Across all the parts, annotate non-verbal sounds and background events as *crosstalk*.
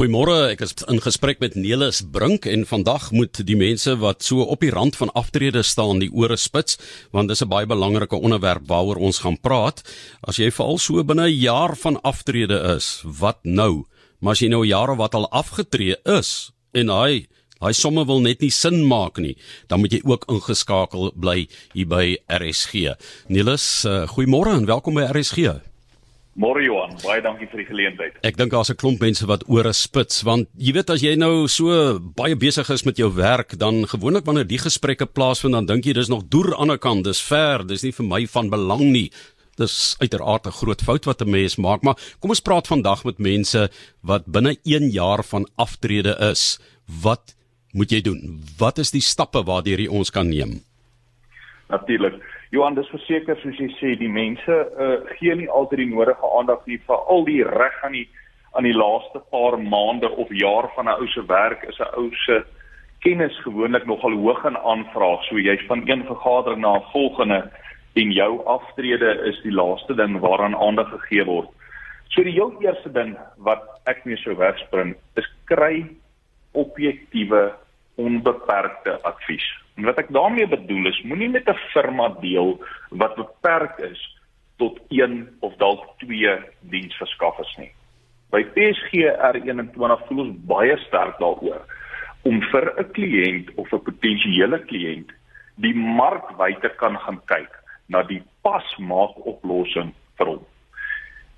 Goeiemôre, ek is in gesprek met Nelis Brink en vandag moet die mense wat so op die rand van aftrede staan die ore spits want dis 'n baie belangrike onderwerp waaroor ons gaan praat. As jy veral so binne 'n jaar van aftrede is, wat nou? Maar as jy nou jare wat al afgetree is en hy hy somme wil net nie sin maak nie, dan moet jy ook ingeskakel bly hier by RSG. Nelis, uh, goeiemôre en welkom by RSG. Môre Johan, baie dankie vir die geleentheid. Ek dink daar's 'n klomp mense wat ore spits want jy weet as jy nou so baie besig is met jou werk, dan gewoonlik wanneer die gesprekke plaasvind, dan dink jy dis nog deur aan die ander kant, dis ver, dis nie vir my van belang nie. Dis uiteraard 'n groot fout wat 'n mens maak, maar kom ons praat vandag met mense wat binne 1 jaar van aftrede is. Wat moet jy doen? Wat is die stappe waardeur jy ons kan neem? Natuurlik. Johan, dis verseker soos jy sê, die mense uh, gee nie altyd die nodige aandag nie vir al die reg aan die aan die laaste paar maande of jaar van 'n ou se werk is 'n ou se kennis gewoonlik nogal hoog in aanvraag. So jy's van een vergadering na 'n volgende en jou aftrede is die laaste ding waaraan aandag gegee word. So die heel eerste ding wat ek mee sou wegspring is kry objektiewe onbeperkte advies. En wat ek daarmee bedoel is, moenie met 'n firma deel wat beperk is tot een of dalk twee diensverskaffers nie. By PSG R21 voel ons baie sterk daaroor om vir 'n kliënt of 'n potensiële kliënt die markwyte kan gaan kyk na die pasmaak oplossing vir hom.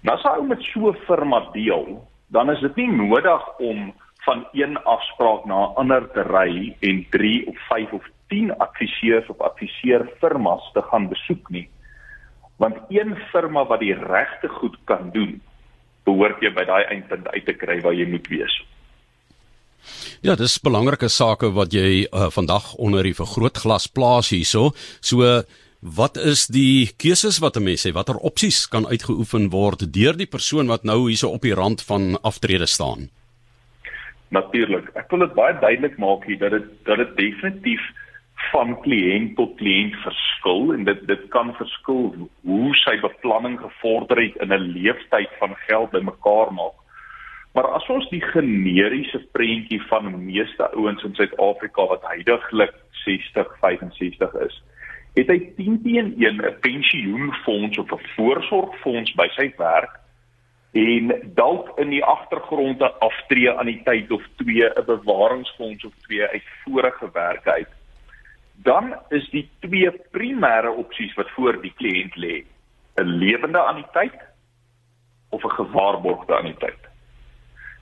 Nou as hy met so 'n firma deel, dan is dit nie nodig om van een afspraak na 'n ander te ry en 3 of 5 of 10 adviseurs of adviseer firmas te gaan besoek nie. Want een firma wat die regte goed kan doen, behoort jy by daai eindpunt uit te kry waar jy moet wees. Ja, dis belangrike sake wat jy uh, vandag onder die vergrootglas plaas hierso. So wat is die keuses wat 'n mens sê watter opsies kan uitgeoefen word deur die persoon wat nou hierso op die rand van aftrede staan? Natuurlik. Ek wil dit baie duidelik maak hier dat dit dat dit definitief van kliënt tot kliënt verskil en dit dit kan verskil hoe sy beplanning gevorder het in 'n leeftyd van geld bymekaar maak. Maar as ons die generiese prentjie van meeste ouens in Suid-Afrika wat heidaglik 60, 65 is, het hy 10 teen 1 'n pensioenfonds of 'n voorsorgfonds by sy werk en dalk in die agtergrond 'n aftree aan die tyd of twee 'n bewaringsfonds of twee uit vorige werke uit dan is die twee primêre opsies wat voor die kliënt lê 'n lewende anniteit of 'n gewaarborgde anniteit.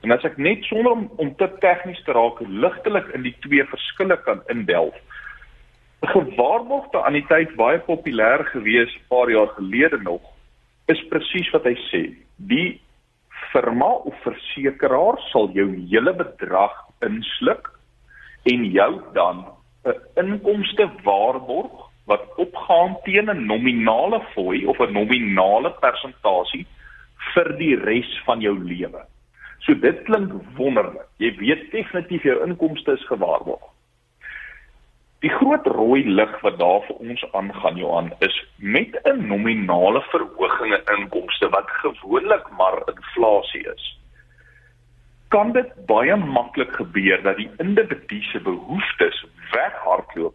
En as ek net sonder om, om te tegnies te raak ligtelik in die twee verskille kan indelf. 'n Gewaarborgde anniteit baie populêr gewees 'n paar jaar gelede nog is presies wat hy sê. Die firma of versekeraar sal jou hele bedrag insluk en jou dan 'n inkomste waarborg wat opgaan teen 'n nominale fooi of 'n nominale persentasie vir die res van jou lewe. So dit klink wonderlik. Jy weet definitief jou inkomste is gewaarborg. Die groot rooi lig wat daar vir ons aangaan Johan is met 'n nominale verhoging in inkomste wat gewoonlik maar inflasie is kan dit baie maklik gebeur dat die individu se behoeftes weghardloop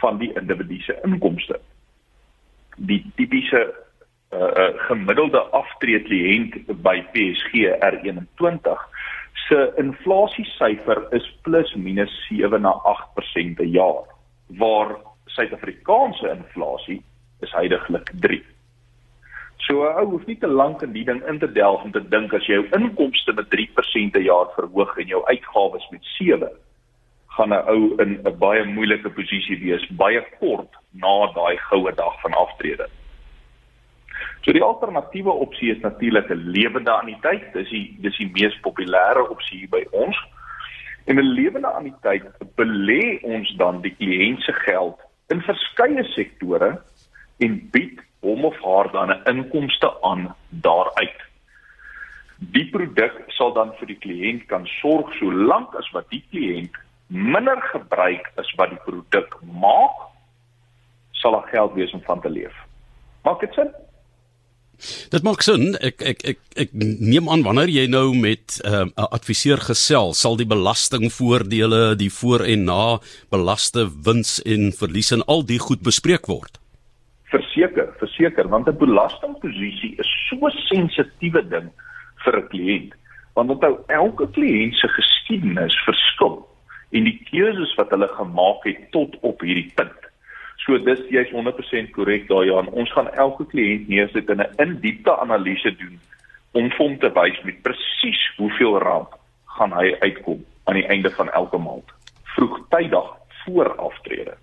van die individu se inkomste. Die tipiese uh, uh, gemiddelde aftrede kliënt by PSG R21 se inflasiesyfer is plus minus 7 na 8% per jaar waar Suid-Afrikaanse inflasie is heidaglik 3. So 'n ou hoef nie te lank in die ding in te delf om te dink as jy jou inkomste met 3% per jaar verhoog en jou uitgawes met 7 gaan 'n ou in 'n baie moeilike posisie wees baie kort na daai goue dag van aftrede. So die alternatiewe opsie is natuurlik 'n lewende anniteit. Dis die dis die mees populêre opsie by ons. En 'n lewende anniteit belê ons dan die kliënt se geld in verskeie sektore en bied hom of haar dan 'n inkomste aan daaruit. Die produk sal dan vir die kliënt kan sorg solank as wat die kliënt minder gebruik as wat die produk maak, sal daar geld wees om van te leef. Maak dit sin? Dit maak sin. Ek ek ek ek neem aan wanneer jy nou met ehm, 'n uh, adviseur gesels, sal die belastingvoordele, die voor en na belaste wins en verlies en al die goed bespreek word. Verseker, verseker, want 'n belastingposisie is so sensitiewe ding vir 'n kliënt. Want onthou, elke kliënt se geskiedenis verskil en die keuses wat hulle gemaak het tot op hierdie punt So dis jy's 100% korrek daar Johan. Ons gaan elke kliënt neersit en 'n in-diepte analise doen om hom te wys met presies hoeveel rand gaan hy uitkom aan die einde van elke maand. Vroegtydig voor aftrede.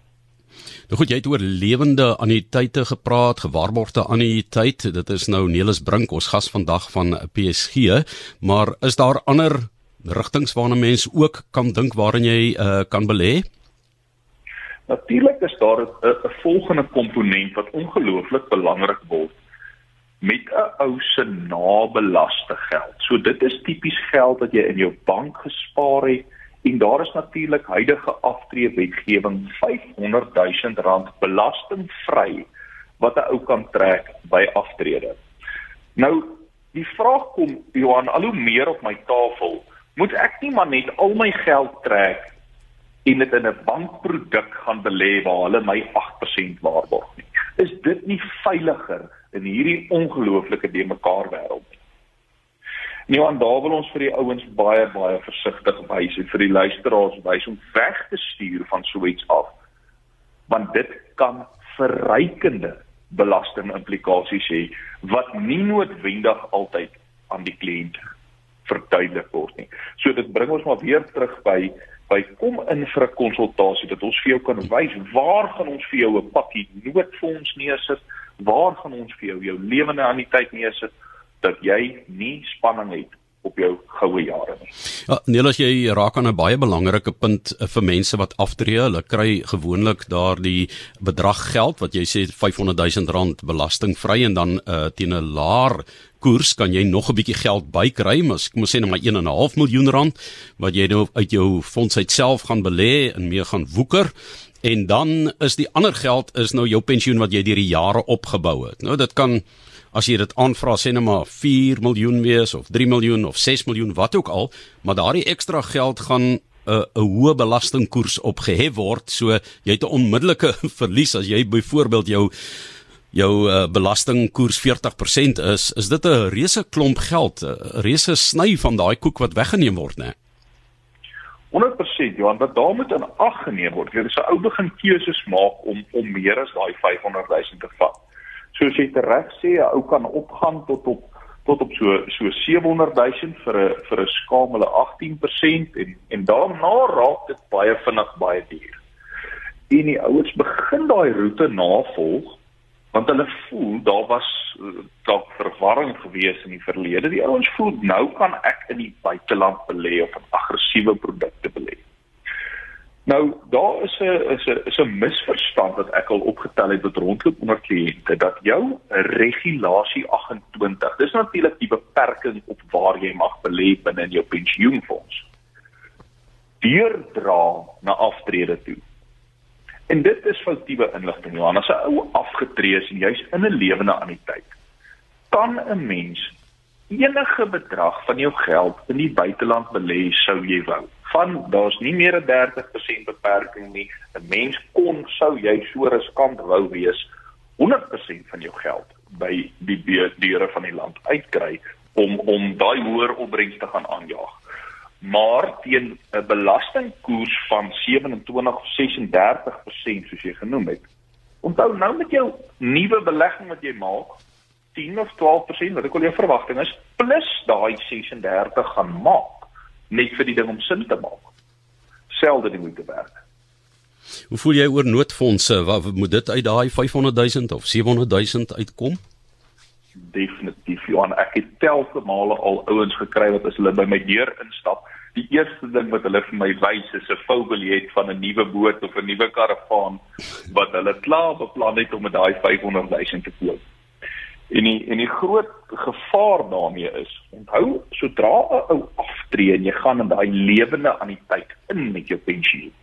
Nou goed, jy het oor lewende anniteite gepraat, gewaarborgde anniteit. Dit is nou Nelis Brink, ons gas vandag van PSG, maar is daar ander rigtings waarna mense ook kan dink waarin jy uh, kan belê? Natuurlik is daar 'n volgende komponent wat ongelooflik belangrik word met 'n ou se nabelaste geld. So dit is tipies geld wat jy in jou bank gespaar het en daar is natuurlik huidige aftreewetgewing R500 000 belastingvry wat 'n ou kan trek by aftrede. Nou die vraag kom Johan al hoe meer op my tafel, moet ek nie maar net al my geld trek en dit in 'n bankproduk gaan belê waar hulle my 8% waarborg nie. Is dit nie veiliger in hierdie ongelooflike de mekaar wêreld Nou aan daar wil ons vir die ouens baie baie versigtig wys en vir die luisteraars wys om weg te stuur van so iets af. Want dit kan verrykende belastingimplikasies hê wat nie noodwendig altyd aan die kliënt verduidelik word nie. So dit bring ons maar weer terug by by kom in vir 'n konsultasie dat ons vir jou kan wys waar gaan ons vir jou 'n pakkie noodfonds neersit, waar gaan ons vir jou jou lewende anniteit neersit dat jy nie spanning het op jou goue jare nie. Ja, nee, as jy raak aan 'n baie belangrike punt eh, vir mense wat aftree, hulle kry gewoonlik daardie bedrag geld wat jy sê 500 000 rand belastingvry en dan uh, teen 'n laer koers kan jy nog 'n bietjie geld bykry, maar ek moet sê net maar 1 en 'n half miljoen rand wat jy nou uit jou fonds uitself gaan belê en mee gaan woeker. En dan is die ander geld is nou jou pensioen wat jy deur die jare opgebou het. Nou dit kan as jy dit aanvra sê net maar 4 miljoen wees of 3 miljoen of 6 miljoen wat ook al, maar daardie ekstra geld gaan 'n uh, 'n hoë belastingkoers opgehef word, so jy het 'n onmiddellike *laughs* verlies as jy byvoorbeeld jou jou uh, belastingkoers 40% is, is dit 'n reuse klomp geld, 'n reuse sny van daai koek wat weggeneem word, né? 100% Johan, wat daar moet in ag geneem word. Jy is 'n ou begin keuses maak om om meer as daai 500 000 te vat soos jy reg sê 'n ou kan opgaan tot op tot op so so 700 000 vir 'n vir 'n skamele 18% en en daarna raak dit baie vinnig baie duur. En die ouers begin daai roete navolg want hulle voel daar was eh, dalk verwarring gewees in die verlede. Die ouens voel nou kan ek in die buiteland belê of 'n aggressiewe produkte belê. Nou daar is 'n is 'n is 'n misverstand wat ek al opgetel het wat rondloop onder kliënte dat jou regulasie 28 dis natuurlik die beperking op waar jy mag belê binne in jou pensioenfonds deurdra na aftrede toe. En dit is foutiewe inligting Johan as 'n ou afgetree is en jy's in 'n lewende anniteit kan 'n mens enige bedrag van jou geld in die buiteland belê sou jy wou van daar's nie meer 'n 30% beperking nie. 'n Mens kon sou jy so riskant wou wees 100% van jou geld by die deure van die land uitkry om om daai hoër opbrengs te gaan aanjaag. Maar teen 'n belastingkoers van 27 of 36% soos jy genoem het. Onthou nou met jou nuwe belegging wat jy maak 10 of 12% wat ek al jou verwagting is plus daai 36 gaan maak net vir die ding om sin te maak. Selde die moeite werd. Hoe voel jy oor noodfondse? Wat moet dit uit daai 500 000 of 700 000 uitkom? Definitief. Johan, ek het telke male al ouens gekry wat as hulle by my deur instap, die eerste ding wat hulle vir my wys is 'n voubiljet van 'n nuwe boot of 'n nuwe karavaan wat hulle klaar beplan het om met daai 500 000 te koop. En die en die groot gevaar daarmee is, onthou, sodra 'n ou aftree en jy gaan in daai lewende anniteit in met jou pensioen.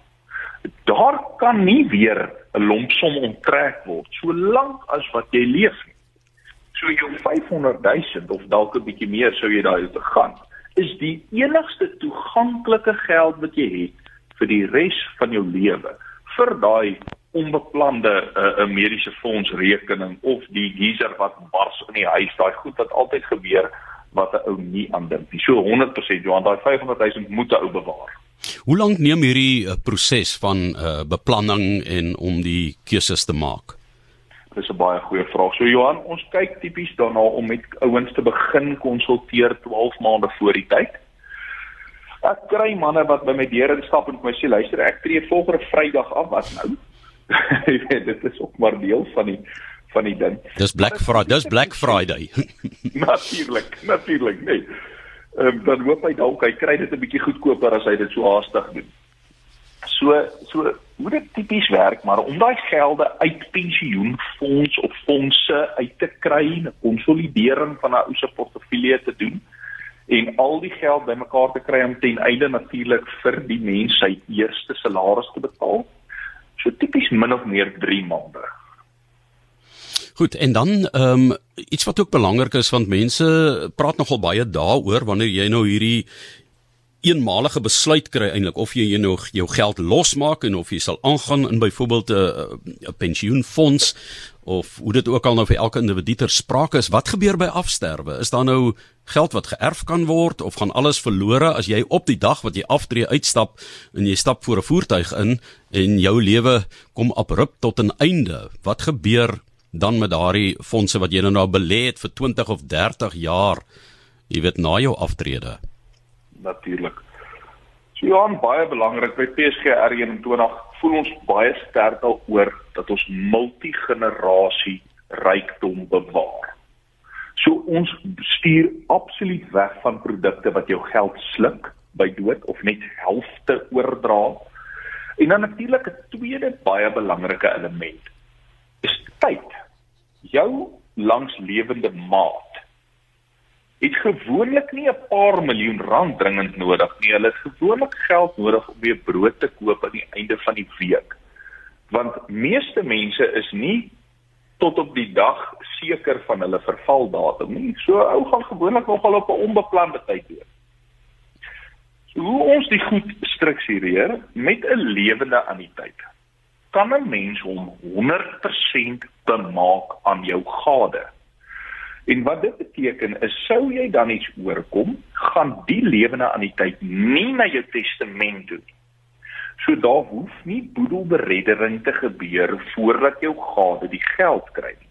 Daar kan nie weer 'n lompsom onttrek word solank as wat jy leef nie. So jou 500 000 of dalk 'n bietjie meer sou jy daai te gaan is die enigste toeganklike geld wat jy het vir die res van jou lewe vir daai onbeplande 'n uh, mediese fonds rekening of die geyser wat bars in die huis daai goed wat altyd gebeur wat 'n ou nie aandink nie. So 100% Johan daai 500 000 moet 'n ou bewaar. Hoe lank neem hierdie uh, proses van uh, beplanning en om die keuses te maak? Dis 'n baie goeie vraag. So Johan, ons kyk tipies daarna om met ouens te begin konsulteer 12 maande voor die tyd. Ek kry manne wat by my deur instap en my sê luister, ek tree volgende Vrydag af, wat nou? *laughs* dit is ook maar deel van die van die ding. Dis Black Friday, dis *laughs* Black Friday. *laughs* natuurlik, natuurlik, nee. Ehm um, dan hoop hy dalk hy kry dit 'n bietjie goedkoper as hy dit so haastig doen. So so hoe dit tipies werk, maar om daai gelde uit pensioenfonds of fondse uit te kry, 'n konsolidering van 'n ou se portefeulje te doen en al die geld bymekaar te kry om ten einde natuurlik vir die mens sy eerste salaris te betaal. So tipies min of meer 3 maande. Goed, en dan ehm um, iets wat ook belangrik is want mense praat nogal baie daaroor wanneer jy nou hierdie eenmalige besluit kry eintlik of jy nog jou geld losmaak en of jy sal aangaan in byvoorbeeld 'n 'n pensioenfonds of hoe dit ook al nou vir elke individu ter sprake is. Wat gebeur by afsterwe? Is daar nou geld wat geërf kan word of gaan alles verlore as jy op die dag wat jy aftree uitstap en jy stap voor 'n voertuig in en jou lewe kom abrupt tot 'n einde? Wat gebeur dan met daardie fondse wat jy nou nou belê het vir 20 of 30 jaar jy weet na jou aftrede natuurlik. So ja, baie belangrik by PSG R21 voel ons baie sterk daaroor dat ons multigenerasie rykdom bewaar. So ons stuur absoluut weg van produkte wat jou geld sluk by dood of net helfte oordra. En dan natuurlik 'n tweede baie belangrike element is tyd. Jou langslewende maat het gewoonlik nie 'n paar miljoen rand dringend nodig nie. Hulle het gewoonlik geld nodig om weer brood te koop aan die einde van die week. Want meeste mense is nie tot op die dag seker van hulle vervaldatum nie. So ou gaan gewoonlik nogal op 'n onbeplande tyd doen. So hoe ons die goed struktureer met 'n lewende anniteit. Kan 'n mens hom 100% bemaak aan jou gade? En wat dit beteken is sou jy dan iets oorkom, gaan die lewende aan die tyd nie na jou testament toe nie. So daar hoef nie boedelbereddering te gebeur voordat jou gade die geld kry nie.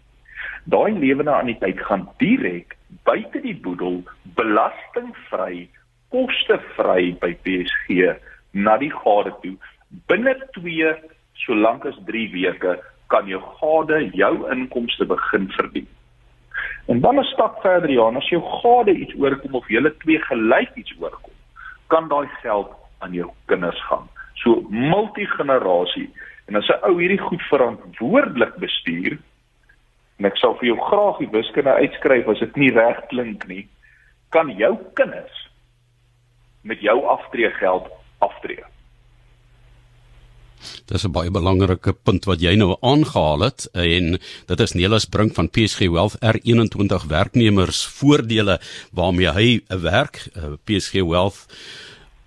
Daai lewende aan die tyd gaan direk buite die boedel belastingvry, kostevry by PSG na die gade toe. Binne 2 solank as 3 weke kan jou gade jou inkomste begin verdien. En dan 'n stap verder ja, as jou gade iets oorkom of julle twee gelyk iets oorkom, kan daai geld aan jou kinders gaan. So multigenerasie. En as 'n ou hierdie goed verantwoordelik bestuur, en ek sal vir jou graag die wiskunde uitskryf as dit nie reg klink nie, kan jou kinders met jou aftreegeld aftree. Dis 'n baie belangrike punt wat jy nou aangehaal het en dit is Nelis Brink van PSG Wealth R21 werknemers voordele waarmee hy 'n werk eh, PSG Wealth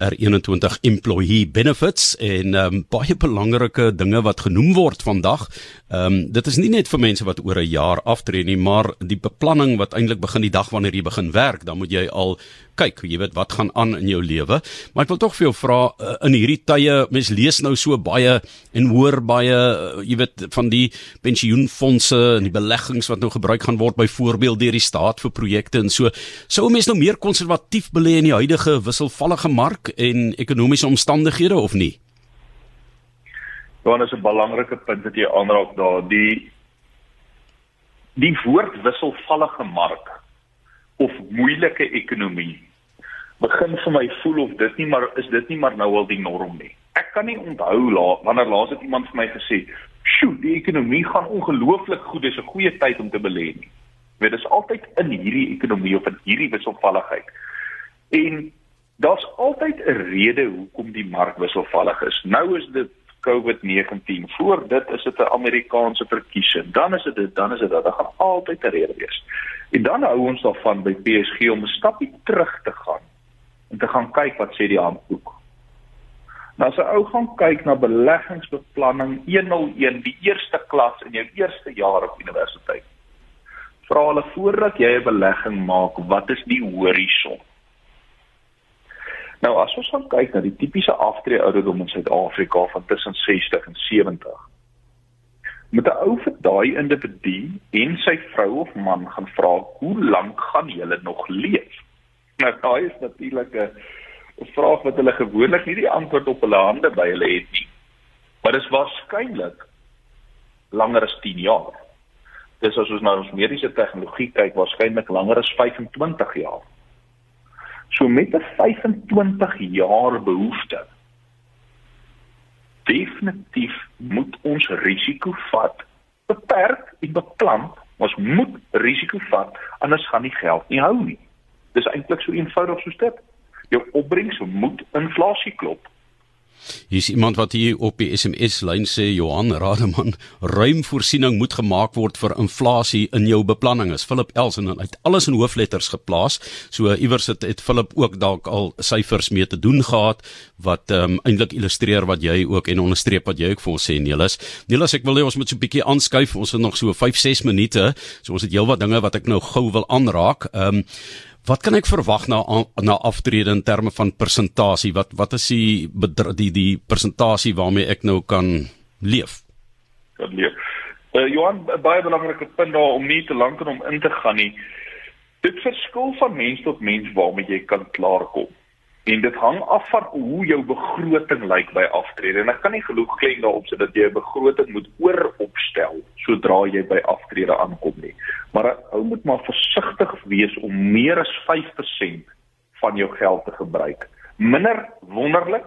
R21 employee benefits en um, baie belangrike dinge wat genoem word vandag. Ehm um, dit is nie net vir mense wat oor 'n jaar aftree nie, maar die beplanning wat eintlik begin die dag wanneer jy begin werk, dan moet jy al kyk, jy weet wat gaan aan in jou lewe. Maar ek wil tog vir jou vra uh, in hierdie tye, mens lees nou so baie en hoor baie, uh, jy weet van die pensioenfonde en die beleggings wat nou gebruik gaan word byvoorbeeld deur die staat vir projekte en so. Sou mense nou meer konservatief belê in die huidige wisselvallige mark en ekonomiese omstandighede of nie? Dan is 'n belangrike punt wat jy aanraak daar, die die woord wisselvallige mark of moeilike ekonomie begin vir my voel of dit nie maar is dit nie maar nou al die norm nie. Ek kan nie onthou la, wanneer laas het iemand vir my gesê, "Sjoe, die ekonomie gaan ongelooflik goed, dis 'n goeie tyd om te belê nie." Dit is altyd in hierdie ekonomie of in hierdie wisselvalligheid. En daar's altyd 'n rede hoekom die mark wisselvallig is. Nou is dit COVID-19. Voor dit is dit 'n Amerikaanse verkiesing. Dan is dit dit, dan is dit dat. Dit gaan altyd 'n rede wees. En dan hou ons daarvan by PSG om 'n stapie terug te gaan en te gaan kyk wat sê die handboek. Nou as 'n ou gaan kyk na beleggingsbeplanning 101, die eerste klas in jou eerste jaar op universiteit. Vra hulle voordat jy 'n belegging maak, wat is die horison? Nou as ons gaan kyk na die tipiese aftree ouderdom in Suid-Afrika van tussen 60 en 70. Met 'n ou vir daai individu en sy vrou of man gaan vra, "Hoe lank gaan julle nog leef?" Nou daai is natuurlik 'n vraag wat hulle gewoonlik nie die antwoord op hulle hande by hulle het nie. Maar dit is waarskynlik langer as 10 jaar. Dis as ons na ons mediese tegnologie kyk, waarskynlik langer as 25 jaar. So met 'n 25 jaar behoefte definitief moet ons risiko vat beperk en beplan ons moet risiko vat anders gaan die geld nie hou nie. Dis eintlik so eenvoudig soos dit. Jou opbrengs moet inflasie klop Hier is iemand wat hier op die SMS lyn sê Johan Rademan, ruim voorsiening moet gemaak word vir inflasie in jou beplanning. Is Philip Elsen en uit alles in hoofletters geplaas. So iewers het, het Philip ook dalk al syfers mee te doen gehad wat ehm um, eintlik illustreer wat jy ook en onderstreep wat jy ook vir ons sê Nelis. Nelis, ek wil hê ons moet so 'n bietjie aanskuif. Ons het nog so 5-6 minute. So ons het heelwat dinge wat ek nou gou wil aanraak. Ehm um, Wat kan ek verwag na na aftrede in terme van persentasie? Wat wat is die die die persentasie waarmee ek nou kan leef? Kan leef. Uh, Johan, baie belangrike punt daar om nie te lank en om in te gaan nie. Dit verskil van mens tot mens waarmee jy kan klaarkom. En dit hang af van hoe jou begroting lyk by aftrede. En ek kan nie geloof klem daarop sê dat jy 'n begroting moet ooropstel sodra jy by aftrede aankom nie. Maar ou moet maar versigtig wees om meer as 5% van jou geld te gebruik. Minder wonderlik,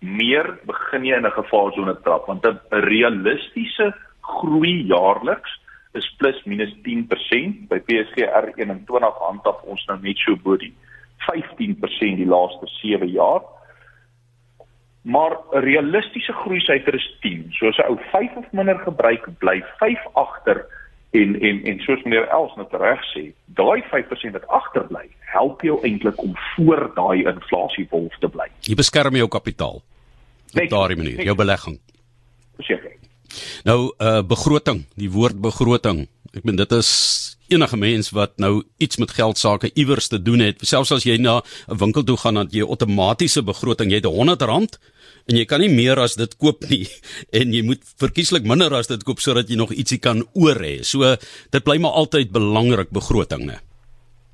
meer begin jy in 'n gevaarsone trap want 'n realistiese groei jaarliks is plus minus 10% by PSG R21 handhaf ons nou net so bo die 15% die laaste 7 jaar. Maar 'n realistiese groei syfer is 10. So as 'n ou 5 of minder gebruik, bly 5 agter en en en soos meneer Els net reg sê, daai 5% wat agterbly, help jou eintlik om voor daai inflasiewolf te bly. Jy beskerm jou kapitaal. Op daardie manier, jou belegging. Verseker. Nou uh begroting, die woord begroting. Ek bedoel dit is enige mens wat nou iets met geld sake iewers te doen het, selfs as jy na 'n winkel toe gaan dat jy outomatiese begroting, jy het R100 en jy kan nie meer as dit koop nie *laughs* en jy moet verkieslik minder as dit koop sodat jy nog ietsie kan oor hê. So dit bly maar altyd belangrik begroting, né?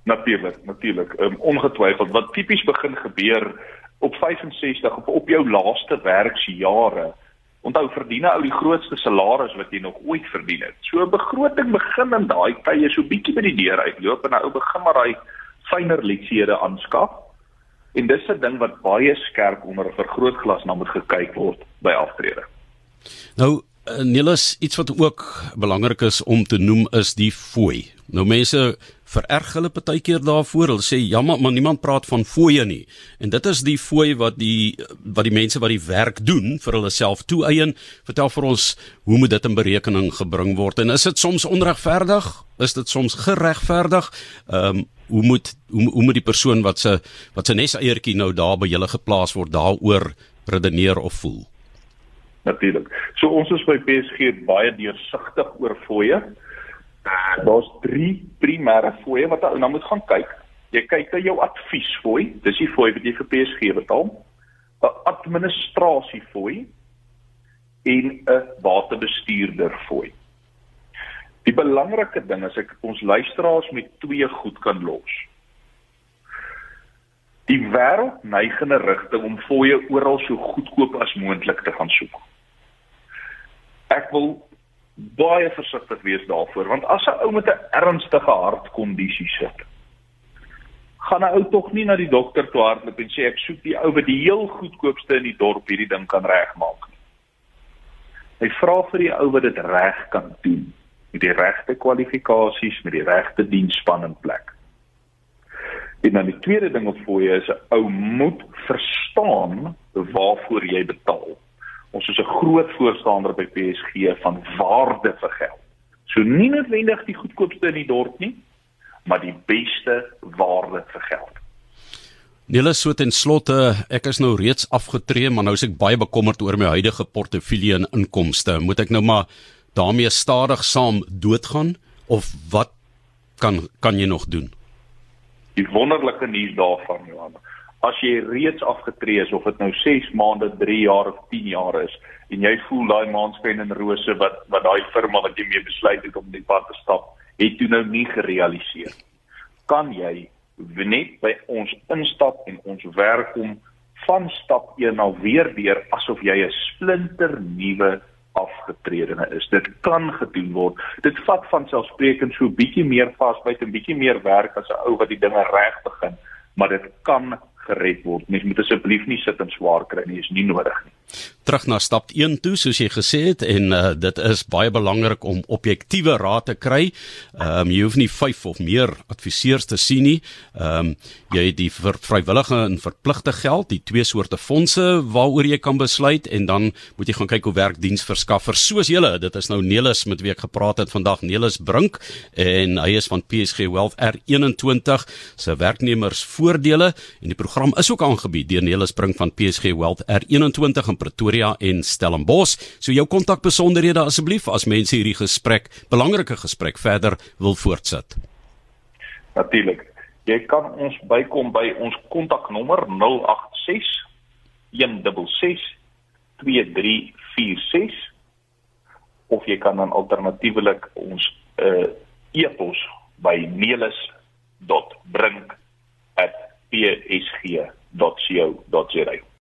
Natuurlik, natuurlik. Um, ongetwyfeld wat tipies begin gebeur op 65 of op jou laaste werksjare Onthou verdien ou die grootste salaris wat jy nog ooit verdien het. So 'n begroting begin in daai tye so bietjie by die deur uitloop en ou begin maar daai fyner leksiede aanskaf. En dis 'n ding wat baie skerp onder 'n vergrootglas na moet gekyk word by aftrede. Nou eh, Niels, iets wat ook belangrik is om te noem is die fooi. Nou mense vererg hulle partykeer daarvoor. Hulle sê jammer, maar niemand praat van fooie nie. En dit is die fooi wat die wat die mense wat die werk doen vir hulle self toeëien. Vertel vir ons hoe moet dit in berekening gebring word en is dit soms onregverdig? Is dit soms geregverdig? Ehm um, hoe moet hoe, hoe moet die persoon wat se wat se neseiertjie nou daar by julle geplaas word daaroor redeneer of voel? Natuurlik. So ons is by PSG baie deursigtig oor fooie. Daar's drie primêre fooie wat jy nou moet gaan kyk. Jy kyk na jou adviesfooi, dis die fooi wat jy vir PSG betaal. 'n Administrasiefooi en 'n waterbestuurderfooi. Die belangrike ding is ek ons luisteraars met twee goed kan los. Die wêreld neig in 'n rigting om fooie oral so goedkoop as moontlik te gaan soek. Ek wil baie versigtig wees daarvoor want as 'n ou met 'n ernstige hartkondisie sit gaan 'n ou tog nie na die dokter toe hardloop en sê ek soek die ou wat die heel goedkoopste in die dorp hierdie ding kan regmaak nie. Hy vra vir die ou wat dit reg kan doen met die regte kwalifikasies met die regte diensspan in plek. En dan die tweede ding wat voor jou is 'n ou moet verstaan waarvoor jy betaal. Ons is 'n groot voorstander by PSG van waarde vir geld. So nie noodwendig die goedkoopste in die dorp nie, maar die beste waarde vir geld. Nele so ten slotte, ek is nou reeds afgetree, maar nou is ek baie bekommerd oor my huidige portefeulje en inkomste. Moet ek nou maar daarmee stadig saam doodgaan of wat kan kan jy nog doen? Die wonderlike nuus daarvan, Johan, as jy reeds afgetree is of dit nou 6 maande, 3 jaar of 10 jaar is en jy voel daai maanskyn en rose wat wat daai firma wat jy mee besluit het om die pad te stap, het toe nou nie gerealiseer. Kan jy net by ons instap en ons werk om van stap 1 na weer deur asof jy 'n splinter nuwe afgetredene is. Dit kan gedoen word. Dit vat van selfsprekend so 'n bietjie meer vasbyt en bietjie meer werk as 'n ou wat die dinge reg begin, maar dit kan gered word. Mens moet asseblief nie sit en swaar kry nie, is nie nodig nie terug na stap 1 toe soos jy gesê het en uh, dit is baie belangrik om objektiewe raad te kry. Ehm um, jy hoef nie 5 of meer adviseurs te sien nie. Ehm um, jy het die vrywillige en verpligte geld, die twee soorte fondse waaroor jy kan besluit en dan moet jy gaan kyk hoe werk diensverskaffers soos julle. Dit is nou Nelis met wie ek gepraat het vandag, Nelis Brink en hy is van PSG Wealth R21 se werknemersvoordele en die program is ook aangebied deur Nelis Brink van PSG Wealth R21 in Pretoria en Stellenbosch. So jou kontakbesonderhede asseblief as mense hierdie gesprek, belangrike gesprek verder wil voortsit. Natuurlik. Jy kan ons bykom by ons kontaknommer 086 166 2346 of jy kan dan alternatiefelik ons uh, e-pos by melis.brink@psg.co.za